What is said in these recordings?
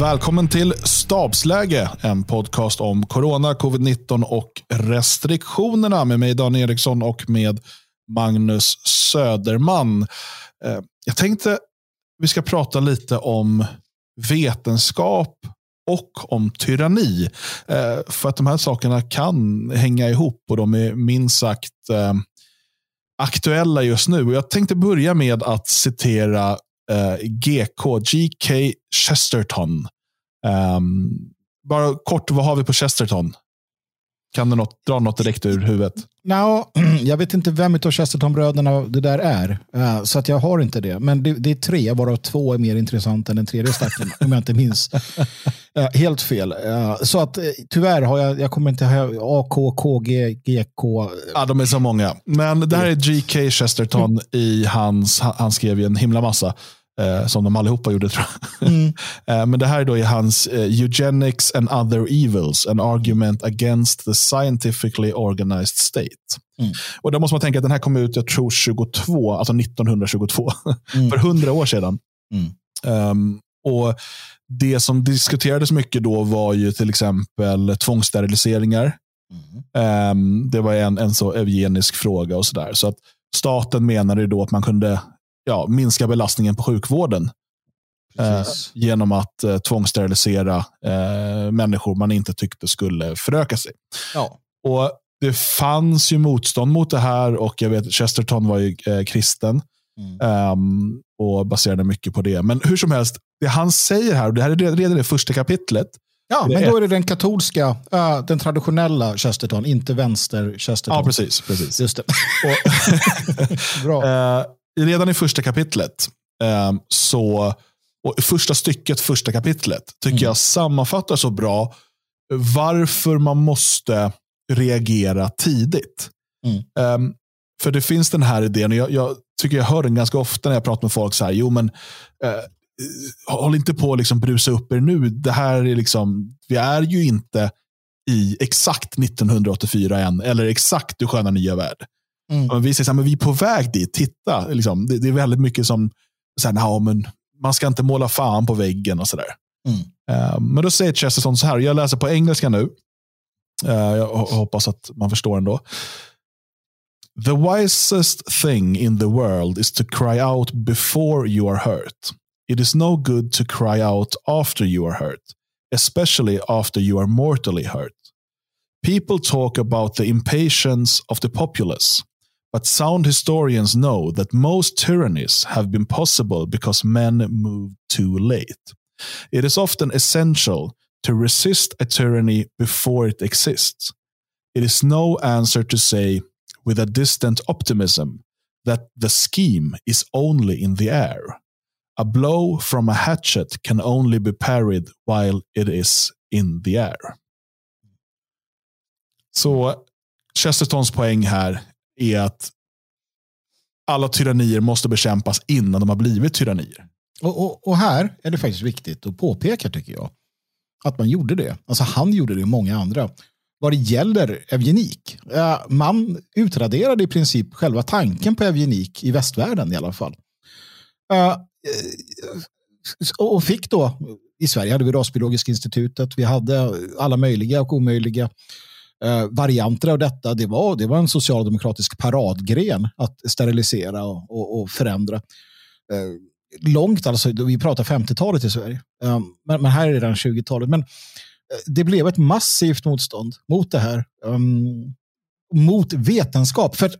Välkommen till Stabsläge, en podcast om corona, covid-19 och restriktionerna med mig Dan Eriksson och med Magnus Söderman. Eh, jag tänkte vi ska prata lite om vetenskap och om tyranni. Eh, för att de här sakerna kan hänga ihop och de är minst sagt eh, aktuella just nu. Jag tänkte börja med att citera GK, GK Chesterton. Um, bara kort, vad har vi på Chesterton? Kan du något, dra något direkt ur huvudet? No, jag vet inte vem av Chesterton-bröderna det där är. Uh, så att jag har inte det. Men det, det är tre, varav två är mer intressanta än den tredje stacken. om jag inte minns uh, helt fel. Uh, så att tyvärr har jag, jag kommer inte ha A, K, K, G, G, K. Ja, de är så många. Men det här är G.K. Chesterton i hans, han skrev ju en himla massa eh, som de allihopa gjorde tror jag. Mm. eh, men det här är då i hans eh, Eugenics and other evils, an argument against the scientifically organized state. Mm. Och då måste man tänka att den här kom ut, jag tror 22, alltså 1922, mm. för hundra år sedan. Um, och Det som diskuterades mycket då var ju till exempel tvångssteriliseringar. Um, det var en, en så eugenisk fråga och sådär. Så att staten menade då att man kunde ja, minska belastningen på sjukvården. Eh, genom att eh, tvångssterilisera eh, människor man inte tyckte skulle föröka sig. Ja. Och Det fanns ju motstånd mot det här och jag vet Chesterton var ju eh, kristen. Mm. Um, och baserade mycket på det. Men hur som helst, det han säger här, och det här är redan det första kapitlet. Ja, men då är det den katolska, uh, den traditionella Chesterton, inte vänster Chesterton. Ja, precis. precis. Just det. Och, Bra. Uh, redan i första kapitlet, eh, så, och första stycket, första kapitlet, tycker mm. jag sammanfattar så bra varför man måste reagera tidigt. Mm. Um, för det finns den här idén, och jag, jag, tycker jag hör den ganska ofta när jag pratar med folk. så här, jo men uh, Håll inte på att liksom brusa upp er nu. Det här är liksom, vi är ju inte i exakt 1984 än, eller exakt Du sköna nya värld. Mm. Vi säger att vi är på väg dit, titta. Liksom. Det, det, är väldigt mycket som, så här, nah, men man ska inte måla fan på väggen och sådär. Mm. Uh, men då säger Chesterton så här, jag läser på engelska nu. Uh, jag hoppas att man förstår ändå. The wisest thing in the world is to cry out before you are hurt. It is no good to cry out after you are hurt, especially after you are mortally hurt. People talk about the impatience of the populace, But sound historians know that most tyrannies have been possible because men moved too late. It is often essential to resist a tyranny before it exists. It is no answer to say, with a distant optimism, that the scheme is only in the air. A blow from a hatchet can only be parried while it is in the air. Så Chestertons poäng här är att alla tyrannier måste bekämpas innan de har blivit tyrannier. Och, och, och, här är det faktiskt viktigt att påpeka, tycker jag, att man gjorde det. Alltså han gjorde det och många andra. Vad det gäller eugenik, eh, man utraderade i princip själva tanken på eugenik i västvärlden i alla fall. Eh, eh, och fick då, i Sverige hade vi Rasbiologiska institutet, vi hade alla möjliga och omöjliga eh, varianter av detta. Det var, det var en socialdemokratisk paradgren att sterilisera och, och, och förändra. Eh, långt, alltså, vi pratar 50-talet i Sverige. Eh, men, men, här är det redan 20-talet. Men eh, det blev ett massivt motstånd mot det här. Ehm, mot vetenskap. För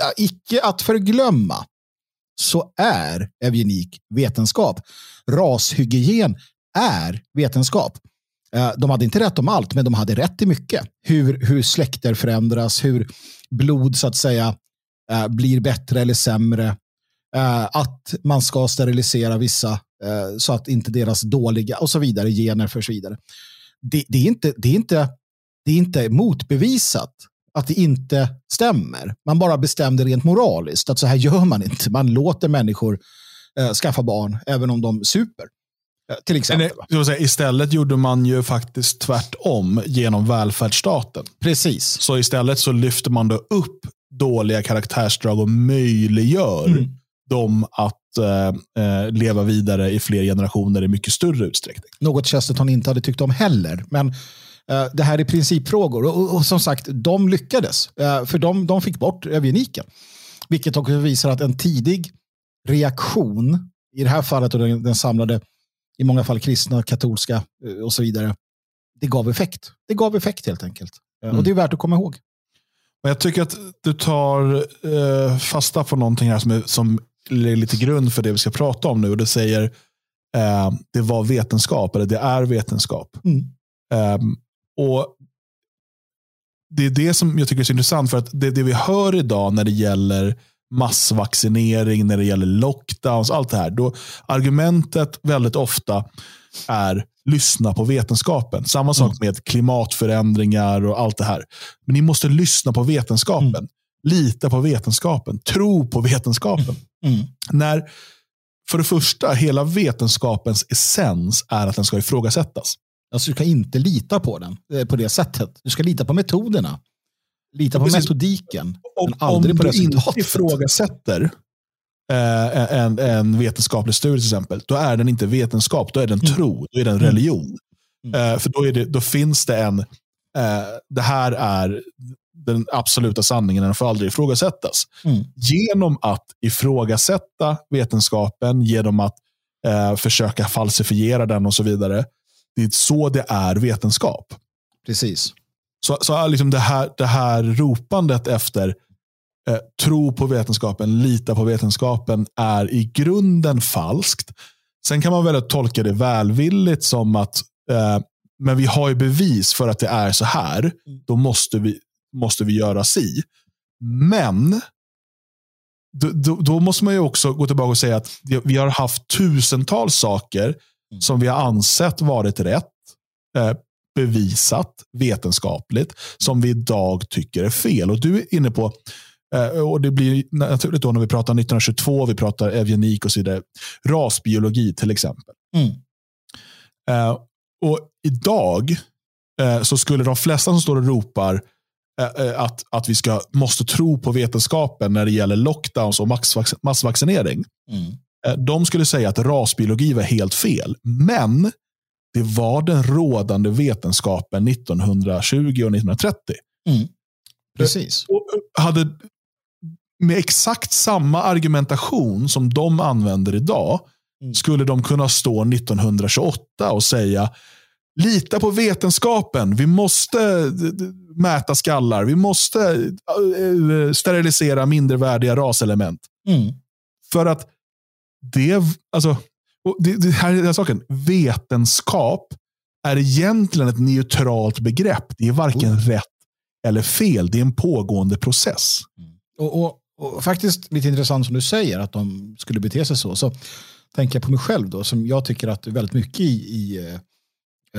ja, icke att förglömma så är eugenik vetenskap. Rashygien är vetenskap. Eh, de hade inte rätt om allt, men de hade rätt i mycket. Hur, hur släkter förändras, hur blod så att säga eh, blir bättre eller sämre. Eh, att man ska sterilisera vissa så att inte deras dåliga och så vidare gener förs vidare. Det, det, är inte, det, är inte, det är inte motbevisat att det inte stämmer. Man bara bestämde rent moraliskt att så här gör man inte. Man låter människor skaffa barn även om de super. Till exempel. Men, säga, istället gjorde man ju faktiskt tvärtom genom välfärdsstaten. Precis. Så istället så lyfter man då upp dåliga karaktärsdrag och möjliggör mm. dem att eh, leva vidare i fler generationer i mycket större utsträckning. Något Chesterton inte hade tyckt om heller. Men eh, det här är principfrågor. Och, och, och som sagt, de lyckades. Eh, för de, de fick bort eugeniken. Vilket också visar att en tidig reaktion, i det här fallet och den, den samlade, i många fall kristna, katolska eh, och så vidare, det gav effekt. Det gav effekt helt enkelt. Mm. Och det är värt att komma ihåg. Men jag tycker att du tar eh, fasta på någonting här som är, som är lite grund för det vi ska prata om nu. Och det säger eh, det var vetenskap, eller det är vetenskap. Mm. Eh, och Det är det som jag tycker är så intressant. För att det, det vi hör idag när det gäller massvaccinering, när det gäller lockdowns, allt det här. Då argumentet väldigt ofta är lyssna på vetenskapen. Samma sak mm. med klimatförändringar och allt det här. Men ni måste lyssna på vetenskapen. Mm. Lita på vetenskapen. Tro på vetenskapen. Mm. När, för det första, hela vetenskapens essens är att den ska ifrågasättas. Alltså, du ska inte lita på den eh, på det sättet. Du ska lita på metoderna. Lita på Precis. metodiken. Om, om du inte ifrågasätter eh, en, en vetenskaplig studie till exempel, då är den inte vetenskap, då är den mm. tro, då är den mm. religion. Mm. Eh, för då, det, då, finns det en, eh, det här är den absoluta sanningen, den får aldrig ifrågasättas. Mm. Genom att ifrågasätta vetenskapen, genom att eh, försöka falsifiera den och så vidare. Det är så det är vetenskap. Precis. Så, så liksom det, här, det här ropandet efter eh, tro på vetenskapen, lita på vetenskapen är i grunden falskt. Sen kan man väl tolka det välvilligt som att eh, men vi har ju bevis för att det är så här. Då måste vi, måste vi göra si. Men då, då, då, måste man ju också gå tillbaka och säga att vi har haft tusentals saker mm. som vi har ansett varit rätt. Eh, bevisat vetenskapligt som vi idag tycker är fel. Och Du är inne på Eh, och Det blir naturligt då när vi pratar 1922, vi pratar eugenik och så vidare. Rasbiologi till exempel. Mm. Uh, och Idag uh, så skulle de flesta som står och ropar uh, att, att vi ska, måste tro på vetenskapen när det gäller lockdowns och massvaccinering. Mm. De skulle säga att rasbiologi var helt fel. Men det var den rådande vetenskapen 1920 och 1930. Mm. Precis. hade med exakt samma argumentation som de använder idag mm. skulle de kunna stå 1928 och säga lita på vetenskapen. Vi måste mäta skallar. Vi måste eh, sterilisera mindervärdiga raselement. Mm. För att det, alltså, det, det här är saken. Vetenskap är egentligen ett neutralt begrepp. Det är varken mm. rätt eller fel. Det är en pågående process. Mm. Och, och, och, faktiskt lite intressant som du säger att de skulle bete sig så. Så tänker jag på mig själv då, som jag tycker att väldigt mycket i, i eh,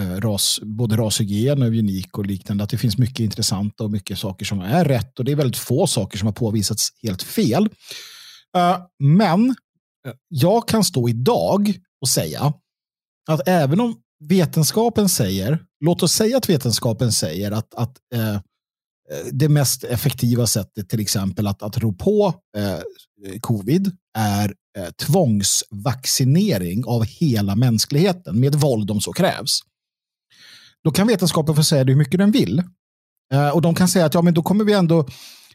eh ras, både rashygien och eugenik och liknande, att det finns mycket intressanta och mycket saker som är rätt och det är väldigt få saker som har påvisats helt fel. Uh, men jag kan stå idag och säga att även om vetenskapen säger, låt oss säga att vetenskapen säger att, att Eh, det mest effektiva sättet till exempel att, att ro på eh, covid är eh, tvångsvaccinering av hela mänskligheten med våld om så krävs. Då kan vetenskapen få säga det hur mycket den vill. Eh, och de kan säga att ja, men då kommer vi ändå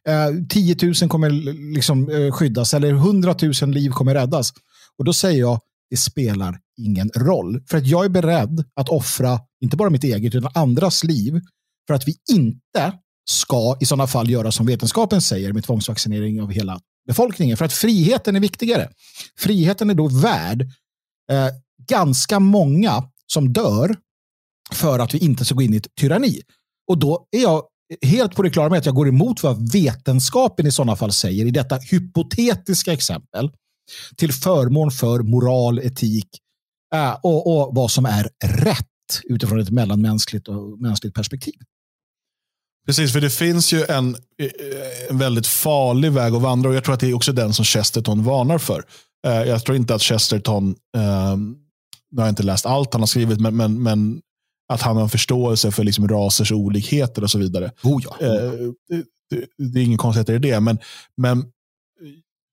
eh, 10 000 kommer liksom, eh, skyddas eller 100 000 liv kommer räddas. Och då säger jag det spelar ingen roll. För att jag är beredd att offra, inte bara mitt eget, utan andras liv för att vi inte ska i sådana fall göra som vetenskapen säger med tvångsvaccinering av hela befolkningen. För att friheten är viktigare. Friheten är då värd eh, ganska många som dör för att vi inte ska gå in i ett tyranni. Och då är jag helt på det klara med att jag går emot vad vetenskapen i sådana fall säger i detta hypotetiska exempel till förmån för moral, etik äh, och, och, vad som är rätt utifrån ett mellanmänskligt och mänskligt perspektiv. Precis, för det finns ju en, eh, en väldigt farlig väg att vandra och jag tror att det är också den som Chesterton varnar för. Eh, jag tror inte att Chesterton, eh, nu har jag inte läst allt han har skrivit, men, men, men att han har en förståelse för liksom rasers olikheter och så vidare. Oh ja. Eh, det, det, är ingen konstighet i det, men, men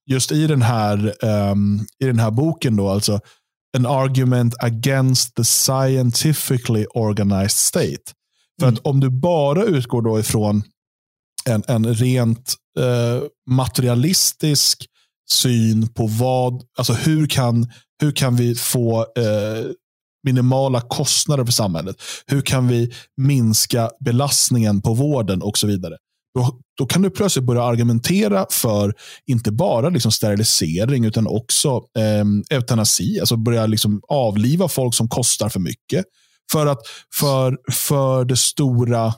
just i den här, um, i den här boken, då, alltså an argument against the scientifically organized state. För mm. att om du bara utgår då ifrån en, en rent eh, materialistisk syn på vad, alltså hur kan, hur kan vi få eh, minimala kostnader för samhället? Hur kan vi minska belastningen på vården och så vidare? Då, då kan du plötsligt börja argumentera för inte bara liksom sterilisering utan också eh, eutanasi. Alltså börja liksom avliva folk som kostar för mycket. För att för, för det stora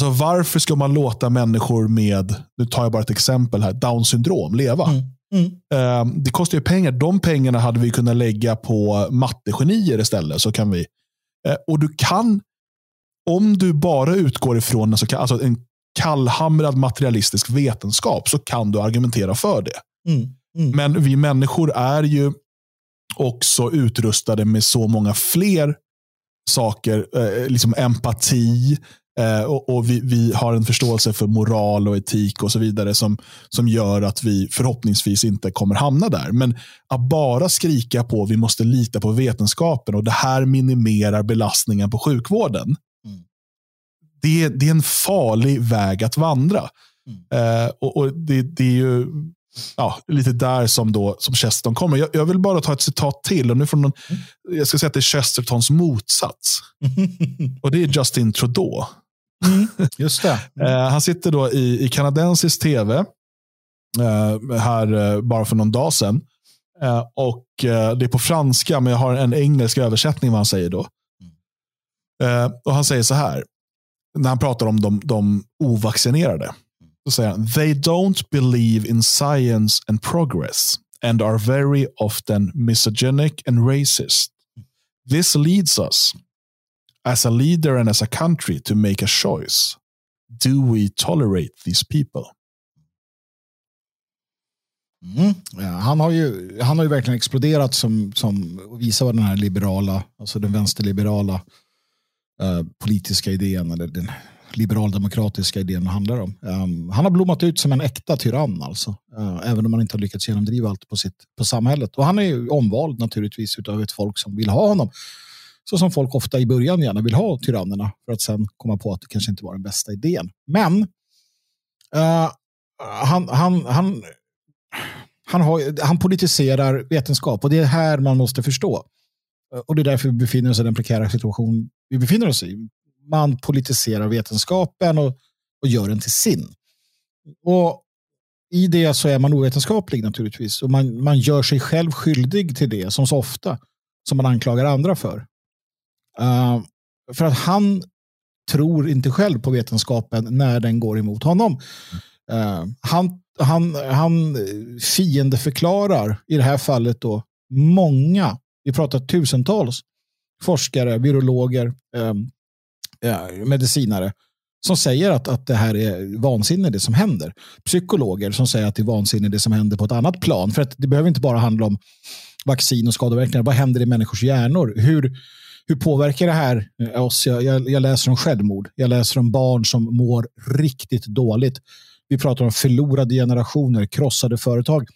Alltså varför ska man låta människor med, nu tar jag bara ett exempel här, down syndrom leva? Mm. Mm. Uh, det kostar ju pengar. De pengarna hade vi kunnat lägga på mattegenier istället. Så kan vi, uh, och du kan, om du bara utgår ifrån en, så kan, alltså en kallhamrad materialistisk vetenskap så kan du argumentera för det. Mm. mm. Men vi människor är ju också utrustade med så många fler saker, eh, liksom empati, Eh, och, och vi, vi, har en förståelse för moral och etik och så vidare som, som gör att vi förhoppningsvis inte kommer hamna där. Men att bara skrika på vi måste lita på vetenskapen och det här minimerar belastningen på sjukvården. Mm. Det, det, är en farlig väg att vandra. Mm. Eh, och, och det, det, är ju ja, lite där som, då, som Chesterton kommer. Jag, jag, vill bara ta ett citat till. Och nu från någon, mm. Jag ska säga att det är Chestertons motsats. och Det är Justin Trudeau. Mm, just det. Mm. han sitter då i, i kanadensisk tv uh, här uh, bara för någon dag sedan. och Det är på franska, men jag har en engelsk översättning vad han säger då. och Han säger så här, när han pratar om de, de ovaccinerade. Så säger han, they don't believe in science and progress and are very often misogynic and racist. This leads us as a leader and as a country to make a choice. Do we tolerate these people? Mm. Ja, han, har ju, han har ju verkligen exploderat som, som visar vad den här liberala, alltså den vänsterliberala eh, politiska idén eller den liberaldemokratiska idén handlar om. Um, han har blommat ut som en äkta tyrann alltså. Uh, även om han inte har lyckats genomdriva allt på, sitt, på samhället. Och han är ju omvald naturligtvis av ett folk som vill ha honom. Så som folk ofta i början gärna vill ha tyrannerna för att sen komma på att det kanske inte var den bästa idén. Men uh, han, han, han, han, har, han politiserar vetenskap och det är här man måste förstå. Och det är därför vi befinner oss i den prekära situation vi befinner oss i. Man politiserar vetenskapen och, och gör den till sin. Och i det så är man ovetenskaplig naturligtvis. Och man, man gör sig själv skyldig till det som så ofta som man anklagar andra för. Uh, för att han tror inte själv på vetenskapen när den går emot honom. Uh, han, han, han fiendeförklarar i det här fallet då många, vi pratar tusentals forskare, virologer, uh, medicinare som säger att, att det här är vansinne det som händer. Psykologer som säger att det är vansinne det som händer på ett annat plan. För att det behöver inte bara handla om vaccin och skadeverkningar. Vad händer i människors hjärnor? Hur, hur påverkar det här eh, oss? Jag, jag, jag, läser om självmord. Jag läser om barn som mår riktigt dåligt. Vi pratar om förlorade generationer, krossade företag.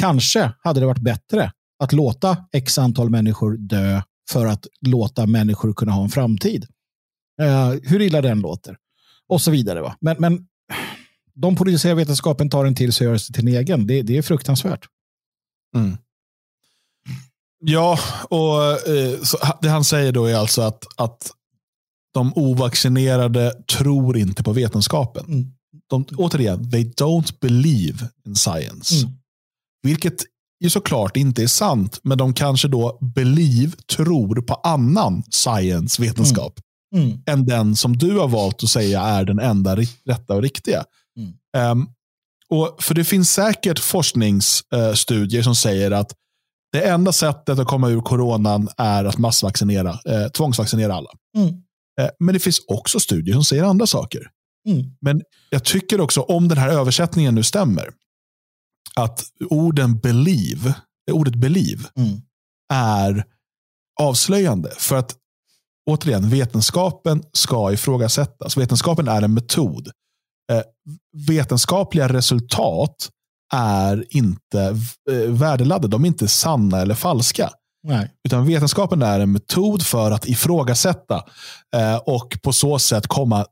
Kanske hade det varit bättre att låta x antal människor dö för att låta människor kunna ha en framtid. Eh, hur illa den låter. Och så vidare. Va? Men, men de politiska vetenskapen, tar den till sig och gör sig till en egen. Det, det är fruktansvärt. Mm. Ja, och eh, det han säger då är alltså att, att de ovaccinerade tror inte på vetenskapen. Mm. De, återigen, they don't believe in science. Mm. Vilket ju såklart inte är sant, men de kanske då believe, tror på annan science, vetenskap, mm. mm. än den som du har valt att säga är den enda rätta och riktiga. Um, och För det finns säkert forskningsstudier som säger att det enda sättet att komma ur coronan är att massvaccinera, eh, tvångsvaccinera alla. Mm. Eh, men det finns också studier som säger andra saker. Mm. Men jag tycker också, om den här översättningen nu stämmer, att orden believe, ordet believe mm. är avslöjande. För att återigen, vetenskapen ska ifrågasättas. Vetenskapen är en metod. Eh, vetenskapliga resultat är inte värdeladdade. De är inte sanna eller falska. Nej. Utan vetenskapen är en metod för att ifrågasätta eh, och på så sätt komma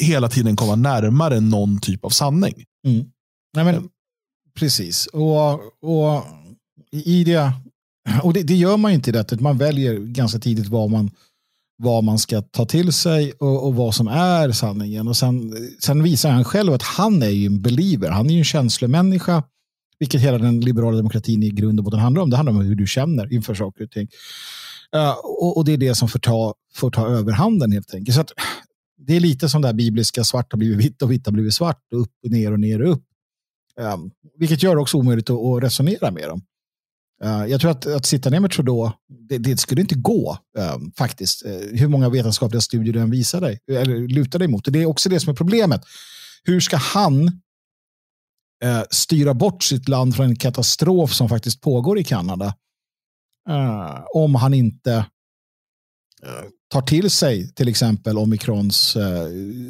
hela tiden komma närmare någon typ av sanning. Mm. Nej, men, precis. Och, och i det, och det, det, gör man inte i detta. Man väljer ganska tidigt vad man, vad man ska ta till sig och, och vad som är sanningen. Och sen, sen visar han själv att han är ju en believer. Han är ju en känslomänniska. Vilket hela den liberala demokratin i grund och botten handlar om. Det handlar om hur du känner inför saker och ting. Uh, och, och, det är det som får ta, får ta överhanden helt enkelt. Så att, det är lite som det här bibliska svart har blivit vitt och vitt har blivit svart. Och upp och ner och ner och upp. Um, vilket gör det också omöjligt att, att resonera med dem. Uh, jag tror att, att sitta ner med Trudeau, det, det skulle inte gå um, faktiskt. Uh, hur många vetenskapliga studier du än visar dig, eller lutar dig mot. Det är också det som är problemet. Hur ska han uh, styra bort sitt land från en katastrof som faktiskt pågår i Kanada? om han inte tar till sig till exempel omikrons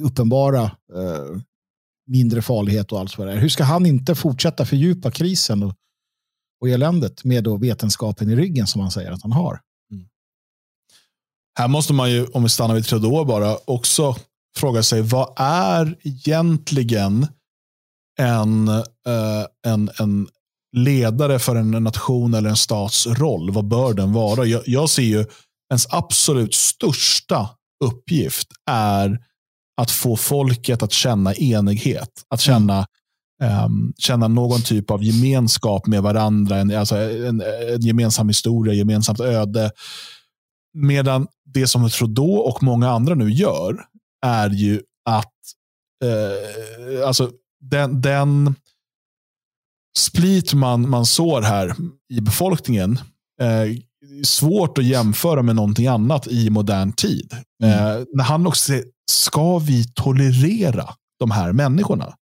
uppenbara mindre farlighet och allt vad det är. Hur ska han inte fortsätta fördjupa krisen och, och eländet med då vetenskapen i ryggen som han säger att han har? Mm. Här måste man ju, om vi stannar vid Trudeau bara, också fråga sig vad är egentligen en, uh, en, en ledare för en nation eller en stats roll? Vad bör den vara? Jag, jag ser ju ens absolut största uppgift är att få folket att känna enighet. Att mm. känna, um, känna någon typ av gemenskap med varandra. En, alltså en, en gemensam historia, gemensamt öde. Medan det som Trudeau och många andra nu gör är ju att eh, alltså den, den split man, man sår här i befolkningen eh, svårt att jämföra med någonting annat i modern tid. Mm. Eh, när han också säger, ska vi tolerera de här människorna?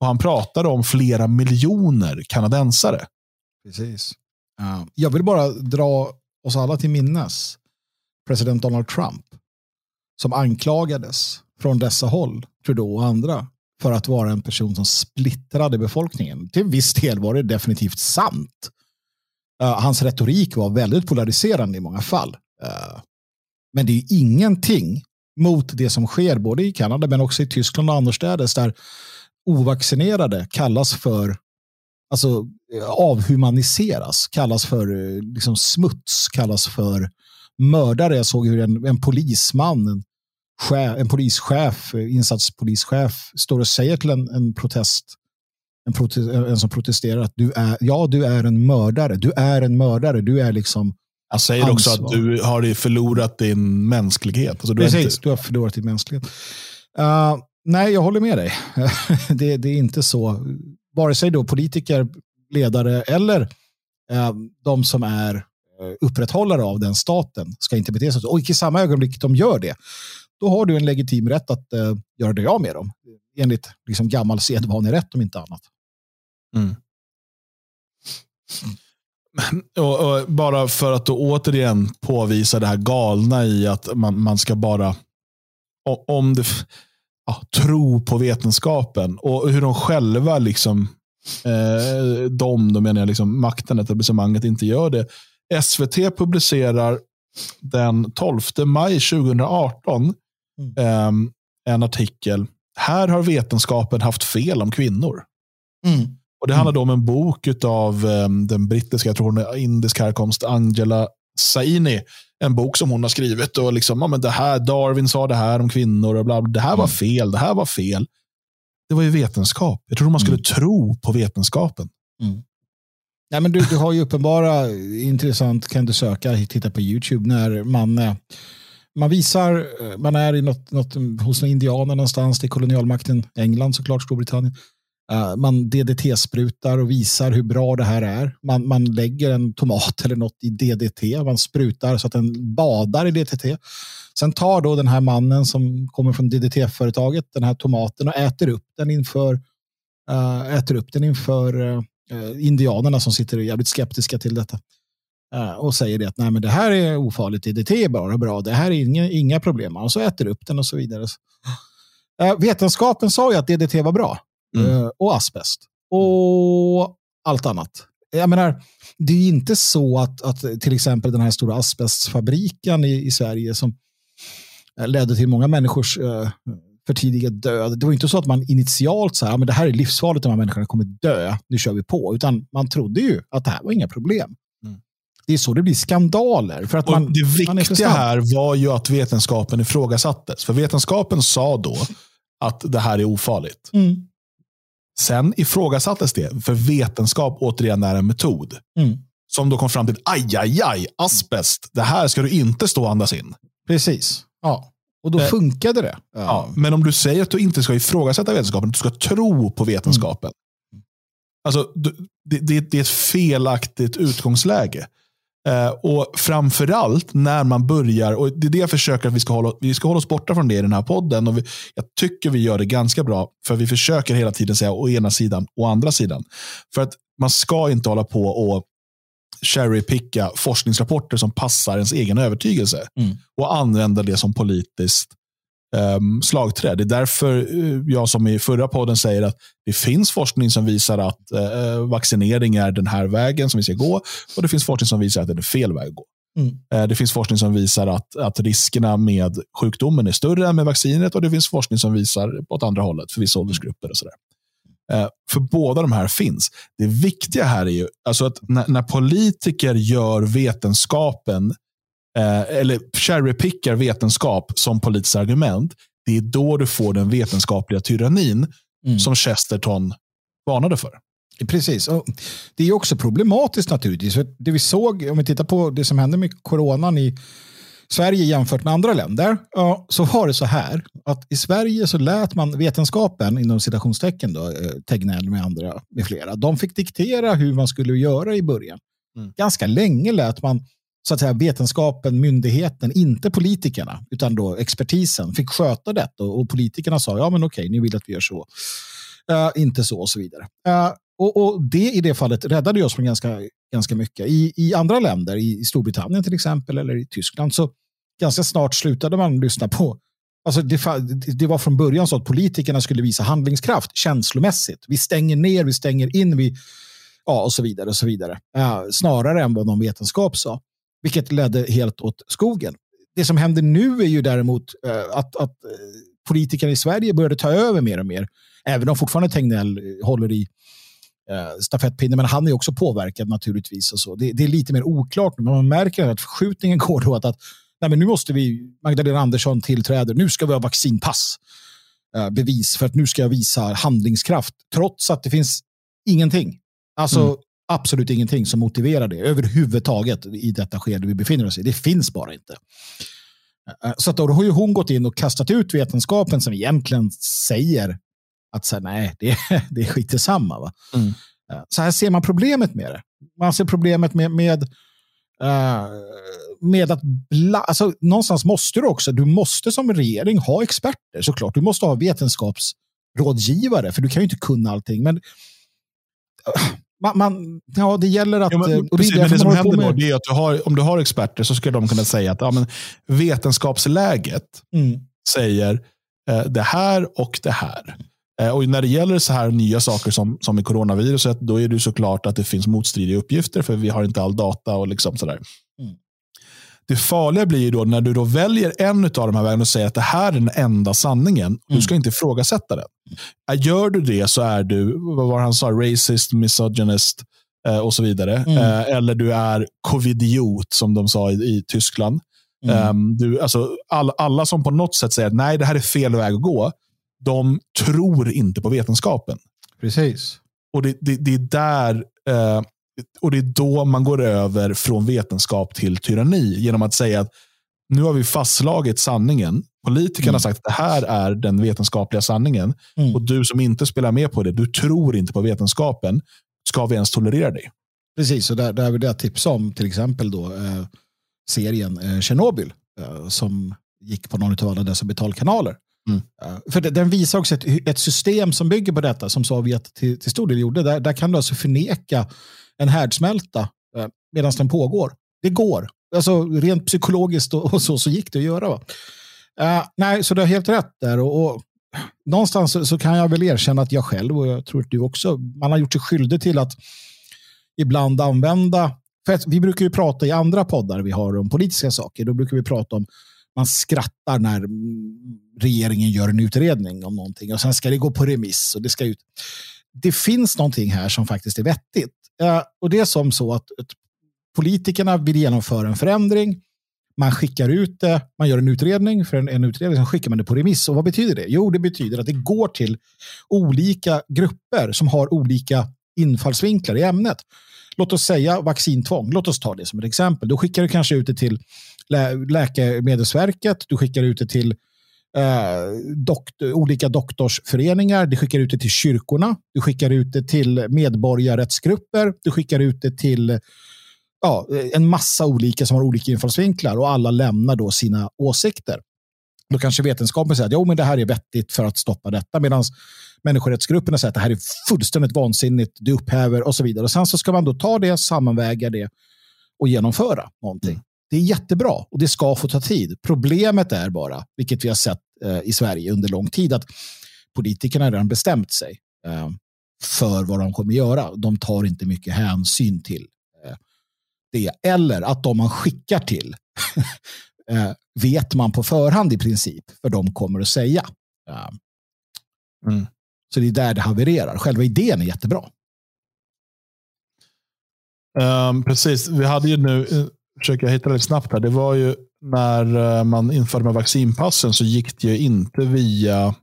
Och han pratade om flera miljoner kanadensare. Precis. Uh, jag vill bara dra oss alla till minnes president Donald Trump som anklagades från dessa håll, Trudeau och andra, för att vara en person som splittrade befolkningen. Till viss del var det definitivt sant. Uh, hans retorik var väldigt polariserande i många fall. Uh, men det är ingenting mot det som sker både i Kanada men också i Tyskland och annorstädes där ovaccinerade kallas för alltså avhumaniseras, kallas för liksom smuts, kallas för mördare. Jag såg hur en, en polisman, en, chef, en polischef, insatspolischef står och säger till en, en protest en, prote en som protesterar att du är, ja, du är en mördare. Du är en mördare. Du är liksom Han säger ansvar. också att du har förlorat din mänsklighet. Alltså, du, Precis, inte... du har förlorat din mänsklighet. Uh, nej, jag håller med dig. det, det, är inte så. Vare sig då politiker, ledare eller eh, de som är eh, upprätthållare av den staten ska inte bete sig så. Och i samma ögonblick de gör det, då har du en legitim rätt att eh, göra dig av med dem. Enligt liksom, gammal sedvanerätt om inte annat. Mm. Och, och, bara för att då återigen påvisa det här galna i att man, man ska bara, om det, ja, tro på vetenskapen och hur de själva, liksom, eh, de, då menar jag liksom makten, etablissemanget, inte gör det. SVT publicerar den 12 maj 2018 mm. eh, en artikel. Här har vetenskapen haft fel om kvinnor. Mm. Och Det handlar då om en bok av um, den brittiska, jag tror hon är indisk härkomst, Angela Saini. En bok som hon har skrivit. och liksom, ja, men det här, Darwin sa det här om kvinnor. och bla, bla. Det här var mm. fel, det här var fel. Det var ju vetenskap. Jag tror man skulle mm. tro på vetenskapen. Mm. Ja, men du, du har ju uppenbara, intressant, kan du söka, titta på YouTube, när man, eh, man visar, eh, man är i något, något, hos några indianer någonstans, det är kolonialmakten, England såklart, Storbritannien. Uh, man DDT-sprutar och visar hur bra det här är. Man, man lägger en tomat eller något i DDT. Man sprutar så att den badar i DDT. Sen tar då den här mannen som kommer från DDT-företaget den här tomaten och äter upp den inför, uh, äter upp den inför uh, indianerna som sitter jävligt skeptiska till detta. och säger det att Nej, men det här är ofarligt, DDT är bara bra, det här är inga, inga problem. Och så äter upp den och så vidare. vetenskapen sa ju att DDT var bra. Mm. Eh, och asbest. och allt annat. Jag menar, det är inte så att, att till exempel den här stora asbestfabriken i, i Sverige som ledde till många människors uh, för tidiga död. Det var inte så att man initialt sa att det här är livsfarligt, de här människorna kommer dö, nu kör vi på. Utan man trodde ju att det här var inga problem. Mm. Det är så det blir skandaler. För att man, det viktiga här var ju att vetenskapen ifrågasattes. För vetenskapen sa då att det här är ofarligt. Mm. Sen ifrågasattes det, för vetenskap återigen är en metod. Mm. Som då kom fram till, aj, aj, aj, asbest, det här ska du inte stå och andas in. Precis. Ja. Och då eh, funkade det. Ja. ja. men om du säger att du inte ska ifrågasätta vetenskapen, du ska tro på vetenskapen. Mm. Alltså, det, det, det, är ett felaktigt utgångsläge. Eh, och framförallt när man börjar, och det är det jag försöker att vi ska hålla, vi ska hålla oss borta från det i den här podden. Och vi, jag tycker vi gör det ganska bra, för vi försöker hela tiden säga å ena sidan och andra sidan. För att man ska inte hålla på och cherrypicka forskningsrapporter som passar ens egen övertygelse mm. och använda det som politiskt um, slagträ. Det är därför uh, jag som i förra podden säger att det finns forskning som visar att uh, vaccinering är den här vägen som vi ska gå och det finns forskning som visar att det är fel väg att gå. Mm. Det finns forskning som visar att, att riskerna med sjukdomen är större än med vaccinet och det finns forskning som visar åt andra hållet för vissa åldersgrupper. Och sådär. Eh, för båda de här finns. Det viktiga här är ju alltså att när, när politiker gör vetenskapen eh, eller cherrypickar vetenskap som politiskt argument, det är då du får den vetenskapliga tyrannin mm. som Chesterton varnade för. Precis. Och det är också problematiskt naturligtvis. För det vi såg, om vi tittar på det som hände med coronan i Sverige jämfört med andra länder, ja, så var det så här att i Sverige så lät man vetenskapen, inom citationstecken då, eh, Tegnell med andra med flera, de fick diktera hur man skulle göra i början. Mm. Ganska länge lät man så att säga, vetenskapen, myndigheten, inte politikerna, utan då expertisen fick sköta detta och, och politikerna sa ja men okej, ni vill att vi gör så. Uh, inte så och så vidare. Uh, och, och, det i det fallet räddade oss från ganska, ganska mycket. I, I andra länder, i Storbritannien till exempel, eller i Tyskland, så ganska snart slutade man lyssna på Alltså det, det, var från början så att politikerna skulle visa handlingskraft känslomässigt. Vi stänger ner, vi stänger in, vi, ja, och så vidare. och så vidare. Uh, snarare än vad någon vetenskap sa. Vilket ledde helt åt skogen. Det som händer nu är ju däremot eh, att, att eh, politikerna i Sverige började ta över mer och mer. Även om fortfarande Tegnell eh, håller i stafettpinnen. men han är också påverkad naturligtvis. Och så. Det, det, är lite mer oklart, men man märker att förskjutningen går då att, att nej, men nu måste vi, Magdalena Andersson tillträder, nu ska vi ha vaccinpass. Bevis för att nu ska jag visa handlingskraft, trots att det finns ingenting. Alltså mm absolut ingenting som motiverar det överhuvudtaget i detta skede vi befinner oss i. Det finns bara inte. Eh, så att då har ju hon gått in och kastat ut vetenskapen som egentligen säger att så här, nej, det, är, det är skit samma. Va? Mm. Så här ser man problemet med det. Man ser problemet med, med, uh, med att bla, alltså, någonstans måste du också, du måste som regering ha experter såklart. Du måste ha vetenskapsrådgivare, för du kan ju inte kunna allting. Men man, man, ja, det gäller att... Ja, men, precis, det, men det som händer då, är att du har, om du har experter så ska de kunna säga att ja, men, vetenskapsläget mm. säger eh, det här och det här. Eh, och när det gäller så här nya saker som, som i coronaviruset, då är det såklart att det finns motstridiga uppgifter, för vi har inte all data. och liksom sådär. Mm. Det farliga blir ju då när du då väljer en av de här vägarna och säger att det här är den enda sanningen. Mm. Du ska inte ifrågasätta den. Mm. Gör du det så är du, vad var han sa, racist, misogynist eh, och så vidare. Mm. Eh, eller du är covidiot, som de sa i, i Tyskland. Um, du, alltså, all, alla som på något sätt säger att nej, det här är fel väg att gå de tror inte på vetenskapen. Precis. Och det, det, det är där eh, och det är då man går över från vetenskap till tyranni. Genom att säga att nu har vi fastslagit sanningen. Politikerna mm. har sagt att det här är den vetenskapliga sanningen. Mm. Och du som inte spelar med på det, du tror inte på vetenskapen. Ska vi ens tolerera dig? Precis, och där, där vill jag tipsa om till exempel då, eh, serien eh, Tjernobyl. Eh, som gick på någon av alla dessa betalkanaler. Mm. För den visar också ett, ett, system som bygger på detta, som Sovjet till, till stor del gjorde. Där, där kan du alltså förneka en härdsmälta eh, medan den pågår. Det går. Alltså rent psykologiskt och, och så, så gick det att göra. Va? Uh, nej, så du har helt rätt där. Och, och, någonstans så, så, kan jag väl erkänna att jag själv och jag tror att du också, man har gjort sig skyldig till att ibland använda, för vi brukar ju prata i andra poddar vi har om politiska saker, då brukar vi prata om man skrattar när regeringen gör en utredning om någonting och sen ska det gå på remiss och det ska ut. Det finns någonting här som faktiskt är vettigt. Eh, och det är som så att politikerna vill genomföra en förändring. Man skickar ut det, man gör en utredning för en, en utredning, sen skickar man det på remiss. Och vad betyder det? Jo, det betyder att det går till olika grupper som har olika infallsvinklar i ämnet. Låt oss säga vaccintvång, låt oss ta det som ett exempel. Då skickar du kanske ut det till Lä Läkemedelsverket, du skickar ut det till eh, doktor, olika doktorsföreningar, du skickar ut det till kyrkorna, du skickar ut det till medborgarrättsgrupper, du skickar ut det till ja, en massa olika som har olika infallsvinklar och alla lämnar då sina åsikter. Då kanske vetenskapen säger att jo, men det här är vettigt för att stoppa detta, medan människorättsgrupperna säger att det här är fullständigt vansinnigt, det upphäver och så vidare. Och sen så ska man då ta det, sammanväga det och genomföra någonting. Mm. Det är jättebra och det ska få ta tid. Problemet är bara, vilket vi har sett i Sverige under lång tid, att politikerna redan bestämt sig eh, för vad de kommer göra. De tar inte mycket hänsyn till eh, det. Eller att de man skickar till eh, vet man på förhand i princip för de kommer att säga. Mm. Så det är där det havererar. Själva idén är jättebra. Um, precis, vi hade ju nu, eh, försöker jag hitta det snabbt här, det var ju när eh, man införde med vaccinpassen så gick det ju inte via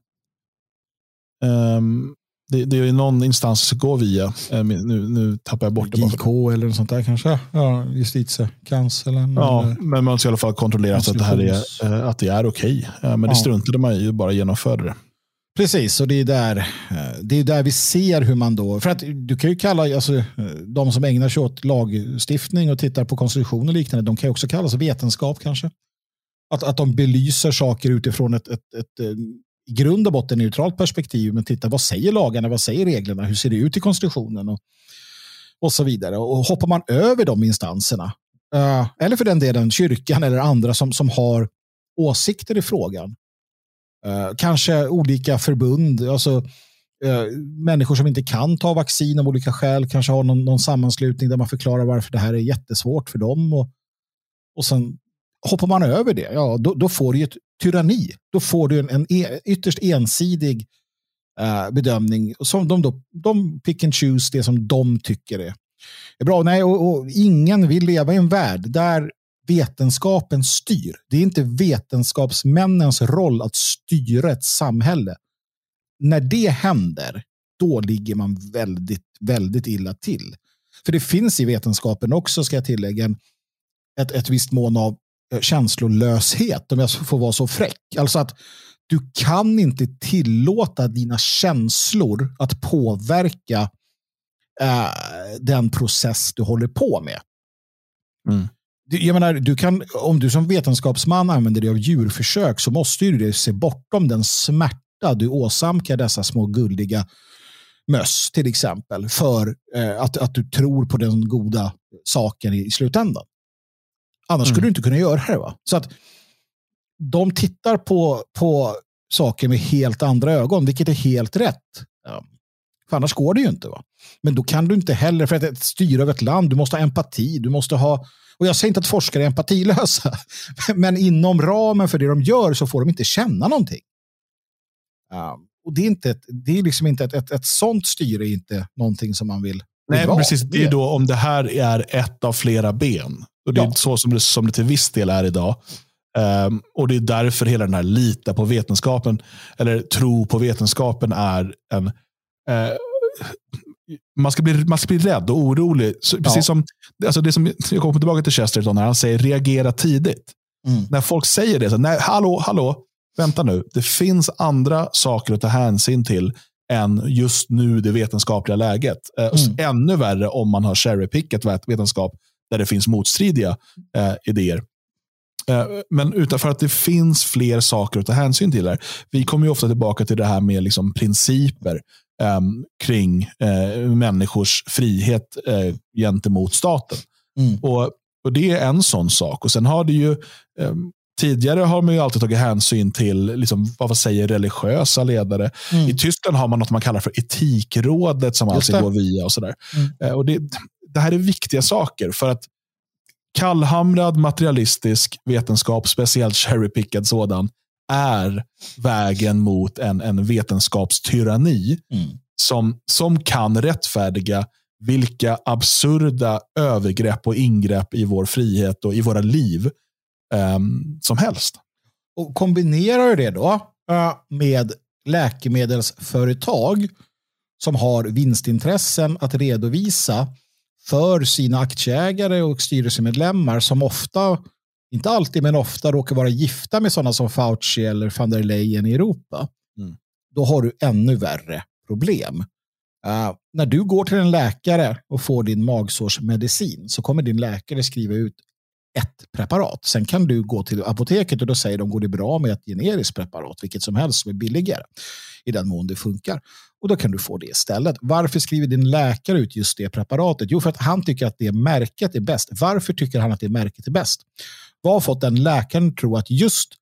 um, det, det, är någon instans som går via, eh, nu, nu tappar jag bort det. JK eller något sånt där kanske? Ja, justitiekanslern? Ja, eller? men man ska i alla fall kontrollera att det här är, eh, att det är okej. Okay. Men det struntade man i, bara genomförde det. Precis, och det är, där, eh, det är där vi ser hur man då... För att du kan ju kalla alltså, eh, de som ägnar sig åt lagstiftning och tittar på konstitution och liknande, de kan ju också kallas vetenskap kanske. Att, att de belyser saker utifrån ett, ett, ett eh, i grund och botten neutralt perspektiv, men titta vad säger lagarna, vad säger reglerna, hur ser det ut i konstitutionen och, och så vidare. Och hoppar man över de instanserna, eller för den delen kyrkan eller andra som, som har åsikter i frågan, Eh, kanske olika förbund, alltså eh, människor som inte kan ta vaccin av olika skäl, kanske har någon, någon sammanslutning där man förklarar varför det här är jättesvårt för dem. Och, och sen hoppar man över det, ja, då, då får du ett tyranni. Då får du en, en e, ytterst ensidig uh, bedömning. Som de, då, de pick and choose det som de tycker är, är bra. Nej, och, och, ingen vill leva i en värld där vetenskapen styr. Det är inte vetenskapsmännens roll att styra ett samhälle. När det händer, då ligger man väldigt, väldigt illa till. För det finns i vetenskapen också, ska jag tillägga, ett, ett visst mån av eh, känslolöshet, om jag får vara så fräck. Alltså att du kan inte tillåta dina känslor att påverka eh, den process du håller på med. Mm. Jag menar, du kan, om du som vetenskapsman använder dig av djurförsök så måste du se bortom den smärta du åsamkar dessa små gulliga möss till exempel för eh, att, att du tror på den goda saken i slutändan. Annars mm. skulle du inte kunna göra det. Va? Så att de tittar på, på saker med helt andra ögon, vilket är helt rätt. Ja. För annars går det ju inte. Va? Men då kan du inte heller, för att styra över ett land, du måste ha empati, du måste ha och jag säger inte att forskare är empatilösa, men inom ramen för det de gör så får de inte känna någonting. Um, och det är, inte ett, det är liksom inte ett, ett, ett sånt styre är inte någonting som man vill Nej, precis. Det är då om det här är ett av flera ben. Och Det är ja. så som det, som det till viss del är idag. Um, och Det är därför hela den här lita på vetenskapen, eller tro på vetenskapen är en... Uh, man, ska bli, man ska bli rädd och orolig. Så, ja. precis som, alltså det som, jag kommer tillbaka till Chesterton när han säger reagera tidigt. Mm. När folk säger det, så, nej, hallå, hallå, vänta nu. Det finns andra saker att ta hänsyn till än just nu det vetenskapliga läget. Eh, mm. Ännu värre om man har cherry-pickat vetenskap där det finns motstridiga eh, idéer. Eh, men utanför att det finns fler saker att ta hänsyn till. Här. Vi kommer ju ofta tillbaka till det här med liksom principer eh, kring eh, människors frihet eh, gentemot staten. Mm. Och, och Det är en sån sak. Och Sen har det ju ehm, Tidigare har man ju alltid tagit hänsyn till liksom, vad säger religiösa ledare. Mm. I Tyskland har man något man kallar för etikrådet som alltid går via. och sådär. Mm. Eh, och det, det här är viktiga saker. för att Kallhamrad materialistisk vetenskap, speciellt cherrypickad sådan, är vägen mot en, en vetenskapstyranni mm. som, som kan rättfärdiga vilka absurda övergrepp och ingrepp i vår frihet och i våra liv um, som helst. Och kombinerar det då uh, med läkemedelsföretag som har vinstintressen att redovisa för sina aktieägare och styrelsemedlemmar som ofta, inte alltid men ofta råkar vara gifta med sådana som Fauci eller van der Leyen i Europa. Mm. Då har du ännu värre problem. Uh, när du går till en läkare och får din magsårsmedicin så kommer din läkare skriva ut ett preparat. Sen kan du gå till apoteket och då säger de går det bra med ett generiskt preparat, vilket som helst som är billigare i den mån det funkar. Och då kan du få det istället. Varför skriver din läkare ut just det preparatet? Jo, för att han tycker att det märket är bäst. Varför tycker han att det märket är bäst? Vad har fått den läkaren tro att just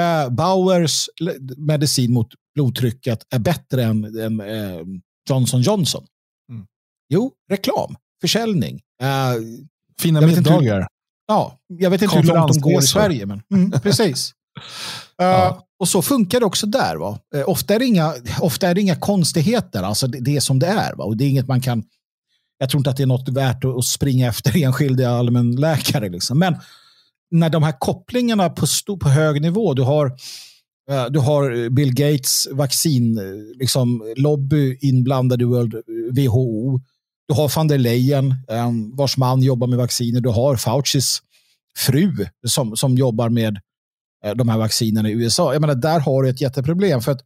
eh, Bauers medicin mot blodtrycket är bättre än, än eh, Johnson Johnson? Mm. Jo, reklam, försäljning. Eh, Fina middagar. Ja, jag vet inte hur långt de går i Sverige. Men, mm, precis. Uh, och så funkar det också där. Va? Uh, ofta, är det inga, ofta är inga konstigheter. Alltså det, det är som det är. Va? Och det är inget man kan... Jag tror inte att det är något värt att, springa efter enskilda allmänläkare. Liksom. Men när de här kopplingarna på, på hög nivå, du har, eh, du har Bill Gates vaccin, eh, liksom, lobby inblandad i World eh, WHO. Du har van der Leyen, vars man jobbar med vacciner. Du har Faucis fru som, som jobbar med de här vaccinerna i USA. Jag menar, där har du ett jätteproblem. För att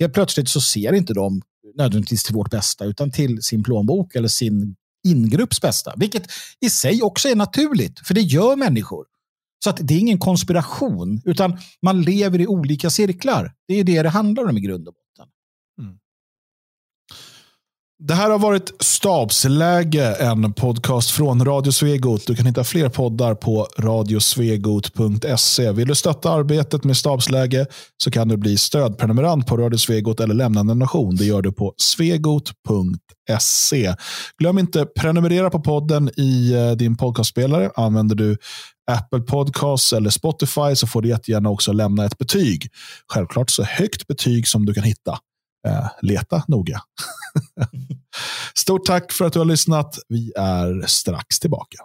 helt plötsligt så ser inte de nödvändigtvis till vårt bästa utan till sin plånbok eller sin ingrupps bästa. Vilket i sig också är naturligt, för det gör människor. Så att det är ingen konspiration, utan man lever i olika cirklar. Det är det det handlar om i grund och botten. Det här har varit Stabsläge, en podcast från Radio Svegot. Du kan hitta fler poddar på radiosvegot.se. Vill du stötta arbetet med Stabsläge så kan du bli stödprenumerant på Radio Svegot eller lämna en donation. Det gör du på svegot.se. Glöm inte prenumerera på podden i eh, din podcastspelare. Använder du Apple Podcasts eller Spotify så får du jättegärna också lämna ett betyg. Självklart så högt betyg som du kan hitta. Eh, leta noga. Stort tack för att du har lyssnat. Vi är strax tillbaka.